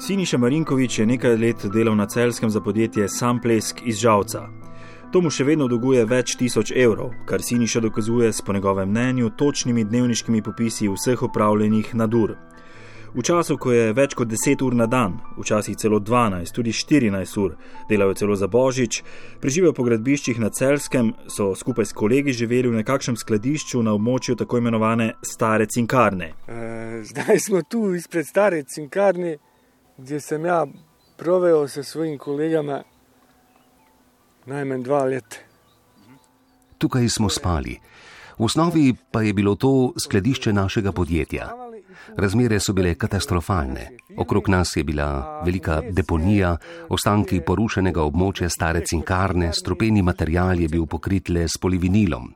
Siniša Marinkovič je nekaj let delal na celskem za podjetje Samplesk iz Žalca. To mu še vedno dolguje več tisoč evrov, kar Siniša dokazuje s po njegovem mnenju točnimi dnevniškimi popisi vseh upravljenih nadur. V času, ko je več kot 10 ur na dan, včasih celo 12, tudi 14 ur, delajo celo za božič, preživijo po gradbiščih na celskem, so skupaj s kolegi živeli v nekakšnem skladišču na območju tako imenovane stare cinkarne. E, zdaj smo tu izpred stare cinkarne, kjer sem ja proveo s svojimi kolegami najmanj dva leta. Tukaj smo spali. V osnovi pa je bilo to skladišče našega podjetja. Razmere so bile katastrofalne. Okrog nas je bila velika deponija, ostanki porušenega območja stare cinkarne, stropeni material je bil pokrit le s polivinilom.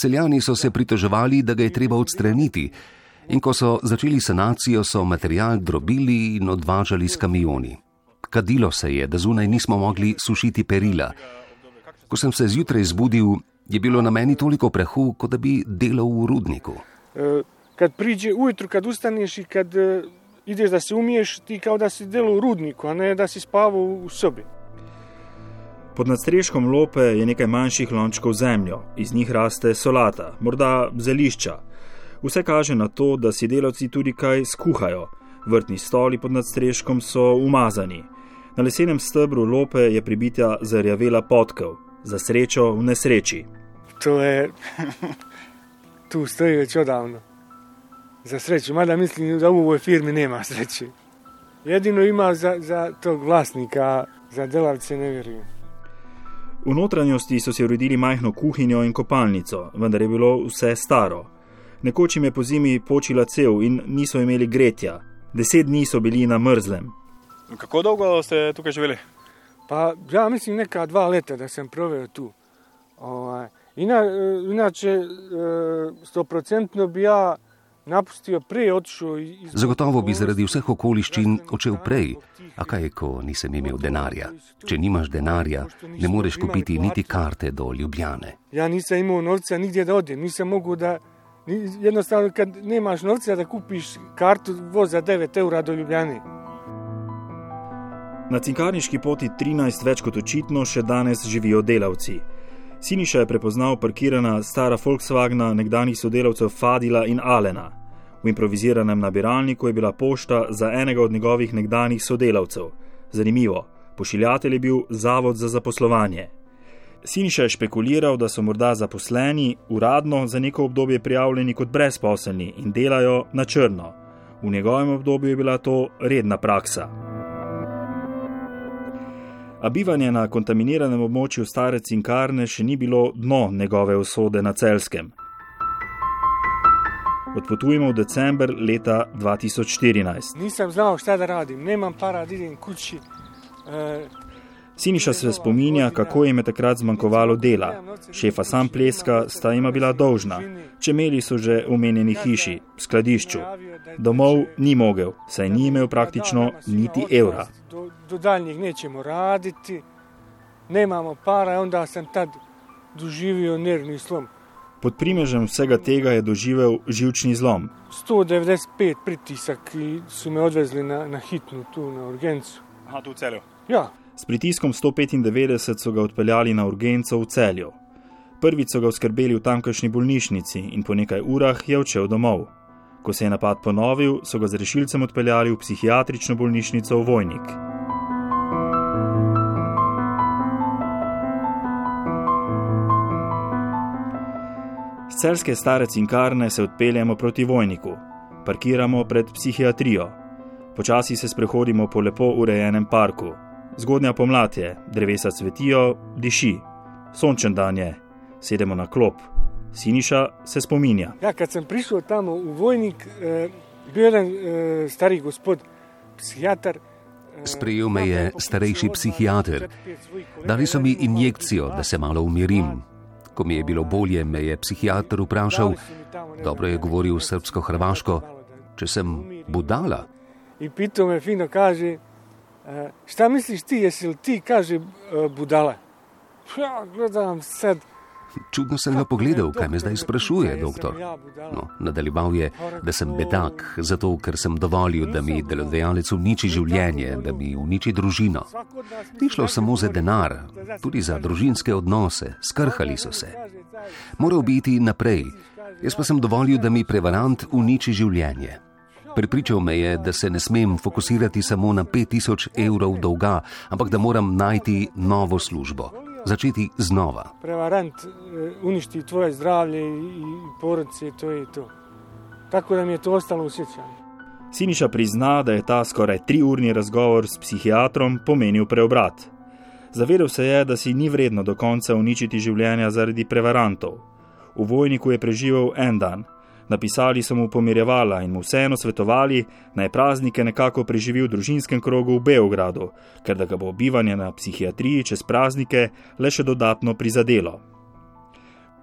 Celjani so se pritoževali, da ga je treba odstraniti, in ko so začeli sanacijo, so material drobili in odvažali s kamioni. Kadilo se je, da zunaj nismo mogli sušiti perila. Ko sem se zjutraj zbudil, je bilo na meni toliko prahu, kot da bi delal v rudniku. Uh kad priđe ujutru, kad ustaneš i kad uh, ideš da se umiješ, ti kao da si delo u rudniku, a ne da si spavao u sobi. Pod nadstreškom lope je nekaj manjših lončkov zemljo, iz njih raste solata, morda zelišča. Vse kaže na to, da si delavci tudi kaj skuhajo. Vrtni stoli pod nadstreškom so umazani. Na lesenem stebru lope je pribita zarjavela podkov, za srečo v nesreči. To je. tu stoji već odavno za sreću, mada mislim da u ovoj firmi nema sreće. Jedino ima za, za tog vlasnika, za delavce ne vjerujem. V notranjosti so si uredili majhno kuhinjo in kopalnico, vendar je bilo vse staro. Nekoč jim je po zimi počila cev in niso imeli gretja. Deset dni so bili na mrzlem. Kako dolgo ste tukaj živeli? Pa ja mislim neka dva leta da sem proveo tu. Ovaj, ina, inače, stoprocentno bi ja napustijo prej, odšel iz. Zagotovo bi zaradi vseh okoliščin odšel prej, a kaj, ko nisem imel denarja. Če nimaš denarja, ne moreš kupiti niti karte do Ljubljane. Ja nisem imel novca nigdje da odem, nisem mogel da. Jednostavno, kad nemaš novca da kupiš kartu voz za 9 evra do Ljubljane. Na cinkarniški poti 13 več kot očitno še danes živijo delavci. Siniša je prepoznal parkirana stara Volkswagna nekdanjih sodelavcev Fadila in Alena. V improviziranem nabiralniku je bila pošta za enega od njegovih nekdanjih sodelavcev. Zanimivo, pošiljatelj je bil Zavod za zaposlovanje. Siniša je špekuliral, da so morda zaposleni uradno za neko obdobje prijavljeni kot brezposelni in delajo na črno. V njegovem obdobju je bila to redna praksa a bivanje na kontaminiranem območju stare cinkarne še ni bilo dno njegove usode na celskem. Odpotujemo v decembr leta 2014. Nisem znal, šta da radim, nemam para, idem kući. E, Siniša se spominja, kako jim je takrat zmanjkovalo dela. Šefa sam pleska sta jima bila dolžna. Čemeli so že omenjeni hiši, skladišču. Domov ni mogel, saj ni imel praktično niti evra. Do, do daljnjih nećemo raditi, nemamo para, onda sem tad doživio nervni slom. Pod primežem vsega tega je doživel živčni zlom. 195 pritisak, ki so me odvezli na, na hitnu, tu na urgencu. Aha, tu v celju. Ja. S pritiskom 195 so ga odpeljali na urgenco v celju. Prvič so ga oskrbeli v tamkajšnji bolnišnici in po nekaj urah je odšel domov. Ko se je napad ponovil, so ga z rešilcem odpeljali v psihiatrično bolnišnico v Vojnik. Z celske stare cinkarne se odpeljemo proti Vojniku, parkiramo pred psihiatrijo. Počasi se sprehodimo po lepo urejenem parku, Zgodnja pomlad je, drevesa cvetijo, diši, sončen dan je, sedemo na klop. Siniša se spominja. Ja, kad sem prišel tam v vojnik, eh, bil je eh, stari gospod, psihiater. Eh, Sprejel me je starejši psihiater. Dali so mi injekcijo, da se malo umirim. Ko mi je bilo bolje, me je psihiater vprašal, dobro je govoril srpsko-hrvaško, če sem budala. In pito me fino kaže, šta misliš ti, jesi li ti, kaže, e, budale? Ja, gledam sad, Čudno sem ga pogledal, kaj me zdaj sprašuje, doktor. No, nadaljeval je, da sem bedak, zato ker sem dovolil, da mi delodajalec uniči življenje, da mi uniči družino. Ni šlo samo za denar, tudi za družinske odnose, skrhali so se. Moral biti naprej, jaz pa sem dovolil, da mi prevarant uniči življenje. Pripričal me je, da se ne smem fokusirati samo na 5000 evrov dolga, ampak da moram najti novo službo začeti znova. Prevarant eh, uništi tvoje zdravje in porodice, to je to. Tako da mi je to ostalo v srčanju. Siniša prizna, da je ta skoraj triurni razgovor s psihiatrom pomenil preobrat. Zavedel se je, da si ni vredno do konca uničiti življenja zaradi prevarantov. V vojniku je preživel en dan, Napisali so mu pomirjevala in mu vseeno svetovali, naj praznike nekako preživi v družinskem krogu v Beogradu, ker da ga bo bivanje na psihiatriji čez praznike le še dodatno prizadelo.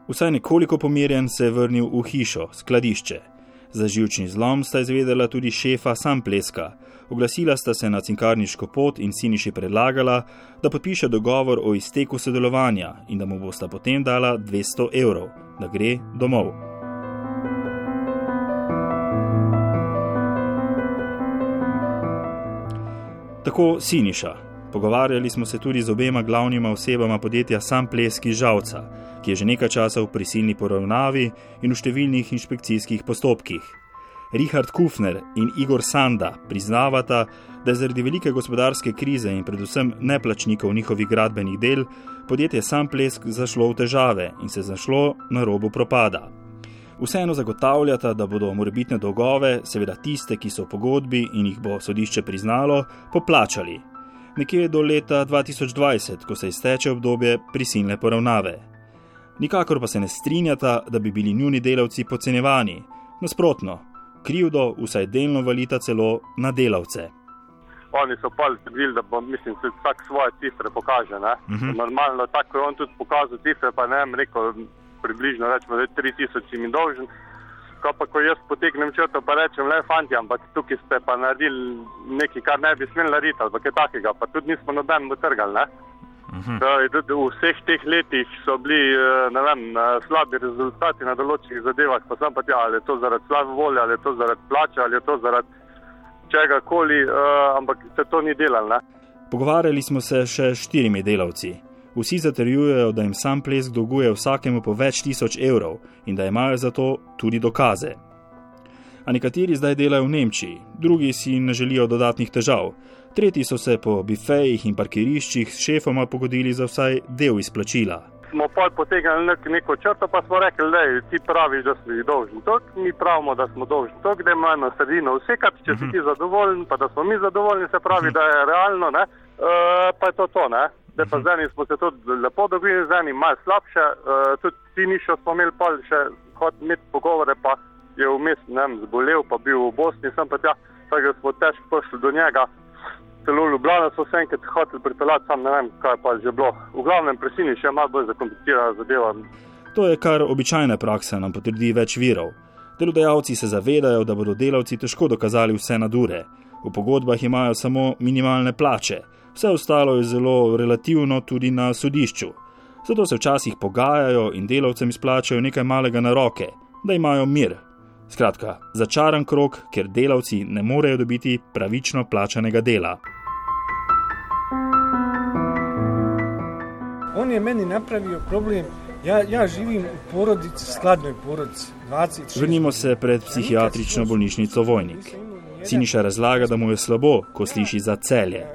Vsaj nekoliko pomirjen se je vrnil v hišo, skladišče. Za živčni zlom sta izvedela tudi šefa sam pleska. Oglasila sta se na cinkarniško pot in siniši predlagala, da podpiše dogovor o izteku sodelovanja in da mu bosta potem dala 200 evrov, da gre domov. Tako Siniša. Pogovarjali smo se tudi z obema glavnima osebama podjetja Sam Pleski Žalca, ki je že nekaj časa v prisilni poravnavi in v številnih inšpekcijskih postopkih. Richard Kufner in Igor Sanda priznavata, da je zaradi velike gospodarske krize in predvsem neplačnikov njihovih gradbenih del podjetje Sam Plesk zašlo v težave in se zašlo na robu propada. Vseeno zagotavljata, da bodo morebitne dolgove, seveda tiste, ki so v pogodbi in jih bo sodišče priznalo, poplačali. Nekje do leta 2020, ko se izteče obdobje prisilne poravnave. Nikakor pa se ne strinjata, da bi bili njuni delavci podcenjevani. Nasprotno, krivdo vsaj delno valita celo na delavce. Oni so pa videli, da bo, mislim, vsak svoje cifre pokaže. Uh mhm. -huh. Normalno, tako je on tudi pokazal cifre, pa ne vem, rekel približno rečemo, da je 3000 mi dolžen. Ko pa ko jaz potegnem črto, pa rečem, le fanti, ampak tukaj ste pa naredili nekaj, kar ne bi smeli narediti, ali kaj takega, pa tudi nismo noben utrgali. Uh mhm. -huh. V vseh teh letih so bili eh, vem, slabi rezultati na določenih zadevah, pa sem pa tja, ali je to zaradi slabe volje, ali je to zaradi plače, ali je to zaradi čega koli, uh, ampak se to ni delalo. Pogovarjali smo se še s štirimi delavci. Vsi zatrjujejo, da jim sam plesk dolguje vsakemu po več tisoč evrov in da imajo za to tudi dokaze. A nekateri zdaj delajo v Nemčiji, drugi si ne želijo dodatnih težav, tretji so se po bifejih in parkiriščih s šefoma pogodili za vsaj del izplačila. Smo pa potegnili nek, neko črto, pa smo rekli, da ti praviš, da si dolžni to, mi pravimo, da smo dolžni to, da imamo eno sredino vse, kar če si ti zadovoljen, pa da smo mi zadovoljni, se pravi, da je realno, ne, uh, pa je to to. Ne da pa zdaj smo se tudi lepo dobili, zdaj malo slabše. Uh, tudi ti nišo smo imeli pa še hod imeti pogovore, pa je vmes nem zbolel, pa bil v Bosni, sem pa tja, tako da smo težko prišli do njega. Celo v Ljubljano so se enkrat hoteli pripeljati, sam ne vem, kaj pa že bilo. V glavnem presini še malo bolj zakomplicirana zadeva. To je kar običajna praksa, nam potrdi več virov. Delodajalci se zavedajo, da bodo delavci težko dokazali vse nadure. V pogodbah imajo samo minimalne plače, vse ostalo je zelo relativno tudi na sodišču. Zato se včasih pogajajo in delavcem izplačajo nekaj malega na roke, da imajo mir. Skratka, začaran krok, ker delavci ne morejo dobiti pravično plačanega dela. On je meni napravil problem. Ja, ja živim v porodici, skladnoj porodici. 20, Vrnimo se pred psihiatrično bolnišnico Vojnik. Siniša razlaga, da mu je slabo, ko sliši za celje.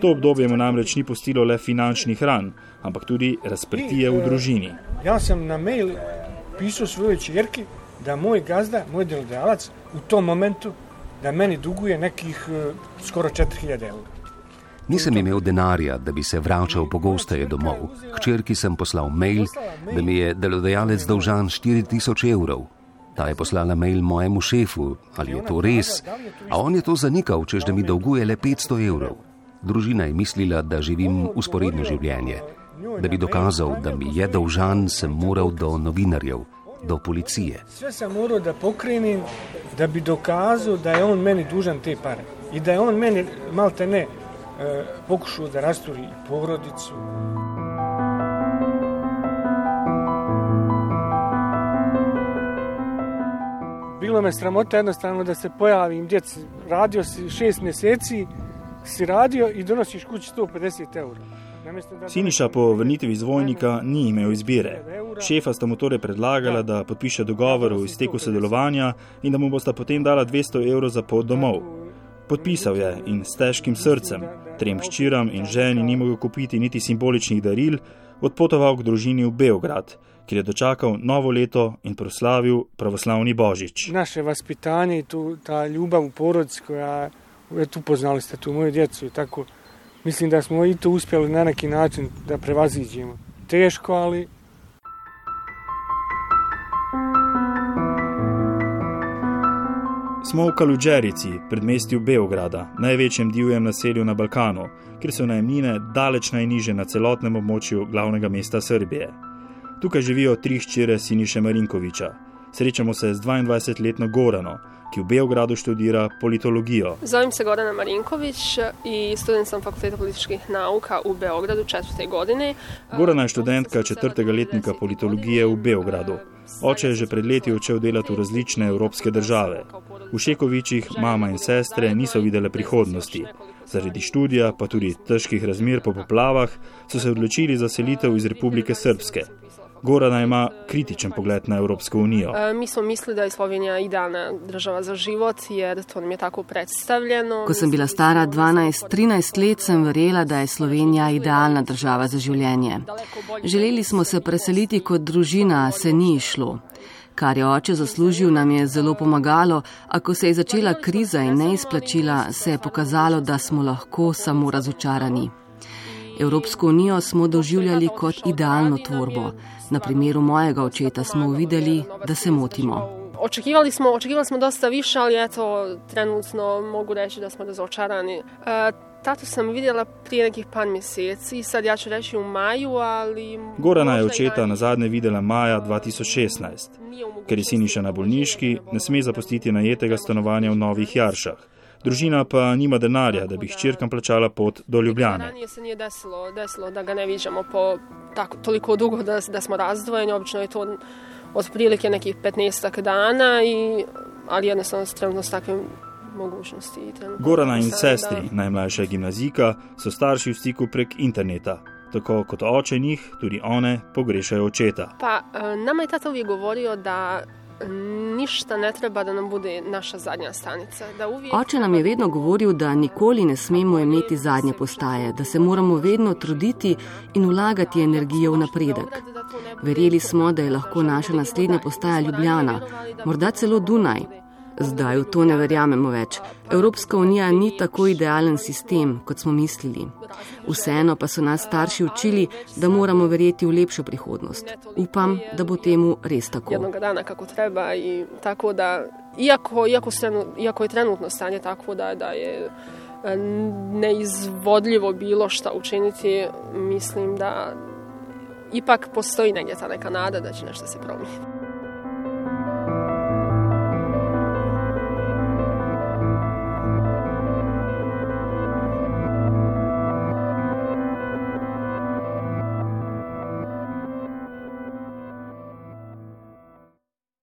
To obdobje mu namreč ni postilo le finančnih ran, ampak tudi razprtije v družini. Jaz sem na mail pisal svoje črki, da moj gazda, moj delodajalec v tom momentu, da meni duguje nekih uh, skoraj 4000 evrov. Nisem imel denarja, da bi se vračal pogosteje domov. Hčerki sem poslal mail, da mi je delodajalec dolžan 4000 evrov. Ta je poslala mail mojemu šefu, ali je to res, a on je to zanikal, čež da mi dolguje le 500 evrov. Družina je mislila, da živim usporedno življenje. Da bi dokazal, da mi je dolžan, sem moral do novinarjev, do policije. Vse sem moral da pokrenim da bi dokazal, da je on meni dužan te pare in da je on meni malte ne eh, pokušal, da rasturi porodico. Bilo me sramota jednostavno da se pojavim djeci. Radio si šest mjeseci, si radio i donosiš kući 150 eura. Siniša po vrnitvi iz vojnika ni imel izbire. Šefa sta mu torej predlagala, da podpiše dogovor o izteku sodelovanja in da mu bosta potem dala 200 evrov za pot domov. Podpisal je in s težkim srcem, trem ščiram in ženi ni mogel kupiti niti simboličnih daril, odpotoval k družini v Beograd, kjer je dočakal novo leto in proslavil pravoslavni božič. Naše vaspitanje in ta ljubav v porodci, ki je tu poznali, ste tu mojo djeco. Tako, mislim, da smo i to uspjeli na neki način da prevaziđemo. Teško, ali Smo v Kaludžerici, predmestju Beograda, največjem divjem naselju na Balkanu, kjer so najemnine daleč najniže na celotnem območju glavnega mesta Srbije. Tukaj živijo tri hčere Siniše Marinkoviča. Srečamo se z 22-letno Gorano, ki v Beogradu študira politologijo. Zovem se Gorana Marinković i student sam Fakulteta političkih nauka u Beogradu četvrte godine. Gorana je študentka četrtega letnika politologije v Beogradu. Oče je že pred leti odšel delati v različne evropske države. V Šekovičih mama in sestre niso videle prihodnosti. Zaradi študija, pa tudi težkih razmer po poplavah, so se odločili za selitev iz Republike Srpske. Gorana ima kritičen pogled na Evropsko unijo. E, mi smo mislili, da je Slovenija idealna država za život, jer to nam je tako predstavljeno. Ko sem bila stara 12-13 let, sem verjela, da je Slovenija idealna država za življenje. Želeli smo se preseliti kot družina, a se ni išlo. Kar je oče zaslužil, nam je zelo pomagalo, a ko se je začela kriza in neizplačila, se je pokazalo, da smo lahko samo razočarani. Evropsko unijo smo doživljali kot idealno tvorbo. Na primeru mojega očeta smo videli, da se motimo. Očekivali smo, očekivali smo dosta više, ali eto, trenutno mogu reći da smo razočarani. E, tato sam vidjela prije nekih par mjeseci, sad ja ću reći u maju, ali... Gorana je očeta na zadnje videla maja 2016. Ker je siniša na bolniški, ne sme zapustiti najetega stanovanja v Novih Jaršah. Družina pa nima denarja, da bi hčerkam plačala pot do Ljubljane. Ranije se nije desilo, desilo da ga ne viđamo po tako, toliko dugo da, da smo razdvojeni. Obično je to otprilike nekih 15 dana, i, ali jednostavno trenutno s takvim mogućnosti. Gorana in sestri, najmlajša gimnazika, so starši v stiku prek interneta. Tako kot oče njih, tudi one pogrešajo očeta. Pa nama je tata uvijek govorio da ništa ne treba da nam bude naša zadnja stanica. Uvijek... Oče nam je vedno govoril, da nikoli ne smemo imeti zadnje postaje, da se moramo vedno truditi in vlagati energijo v napredek. Verjeli smo, da je lahko naša naslednja postaja Ljubljana, morda celo Dunaj. Zdaj v to ne verjamemo več. Evropska unija ni tako idealen sistem, kot smo mislili. Vseeno pa so nas starši učili, da moramo verjeti v lepšo prihodnost. Upam, da bo temu res tako. Jednoga dana kako treba i tako da, iako, iako, strenu, iako je trenutno stanje tako da, da je e, neizvodljivo bilo šta učiniti, mislim da ipak postoji negdje ta neka nada da će nešto se promijeniti.